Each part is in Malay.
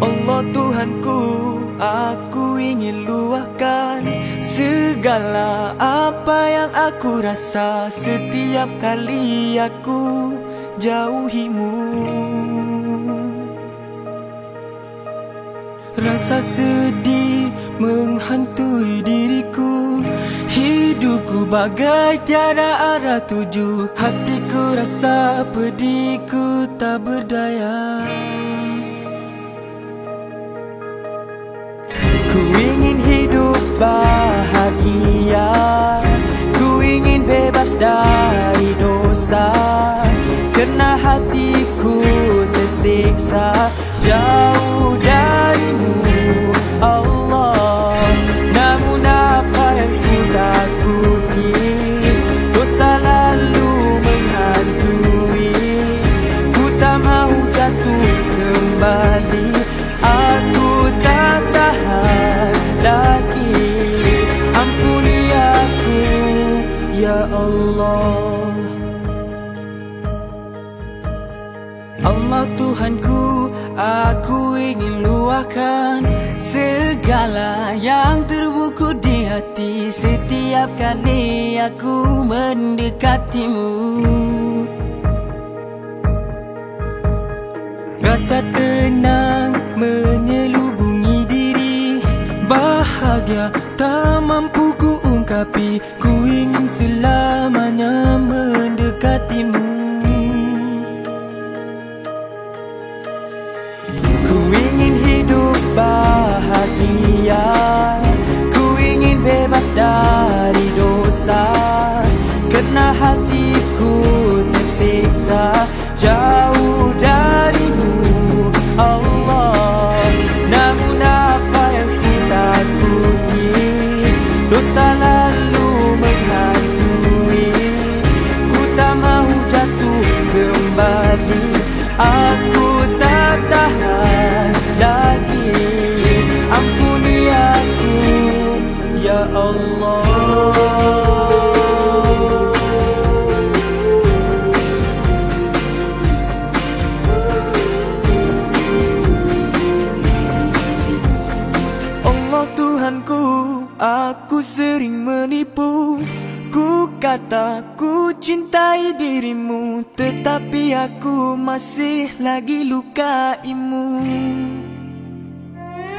Allah Tuhanku Aku ingin luahkan Segala apa yang aku rasa. Setiap kali aku jauhimu. Rasa sedih menghantui diriku. Hidupku bagai tiada arah tuju. Hatiku rasa pedih ku tak berdaya Ku ingin hidup bahagia. Ku ingin bebas dari dosa. Kena hatiku tersiksa. Jauh Allah Tuhanku Aku ingin luahkan Segala yang terbuku di hati. Setiap kali aku mendekatimu Rasa tenang menyelubungi diri. Bahagia tak mampu ku ungkapi Ku ingin selamanya mendekatimu Jauh darimu Allah. Namun apa yang ku takuti Dosa lalu menghantui. Ku tak mau jatuh kembali. Aku tak tahan lagi. Ampuni aku Ya Allah sering menipu. Ku kata ku cintai dirimu Tetapi aku masih lagi lukaimu.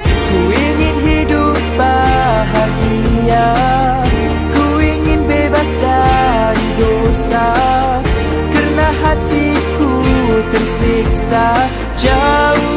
Ku ingin hidup bahagia. Ku ingin bebas dari dosa. Kerana hatiku tersiksa Jauh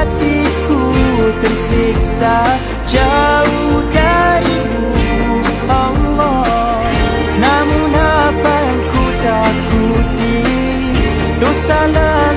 hatiku tersiksa Jauh darimu Allah. Namun apa yang ku takuti Dosa lalu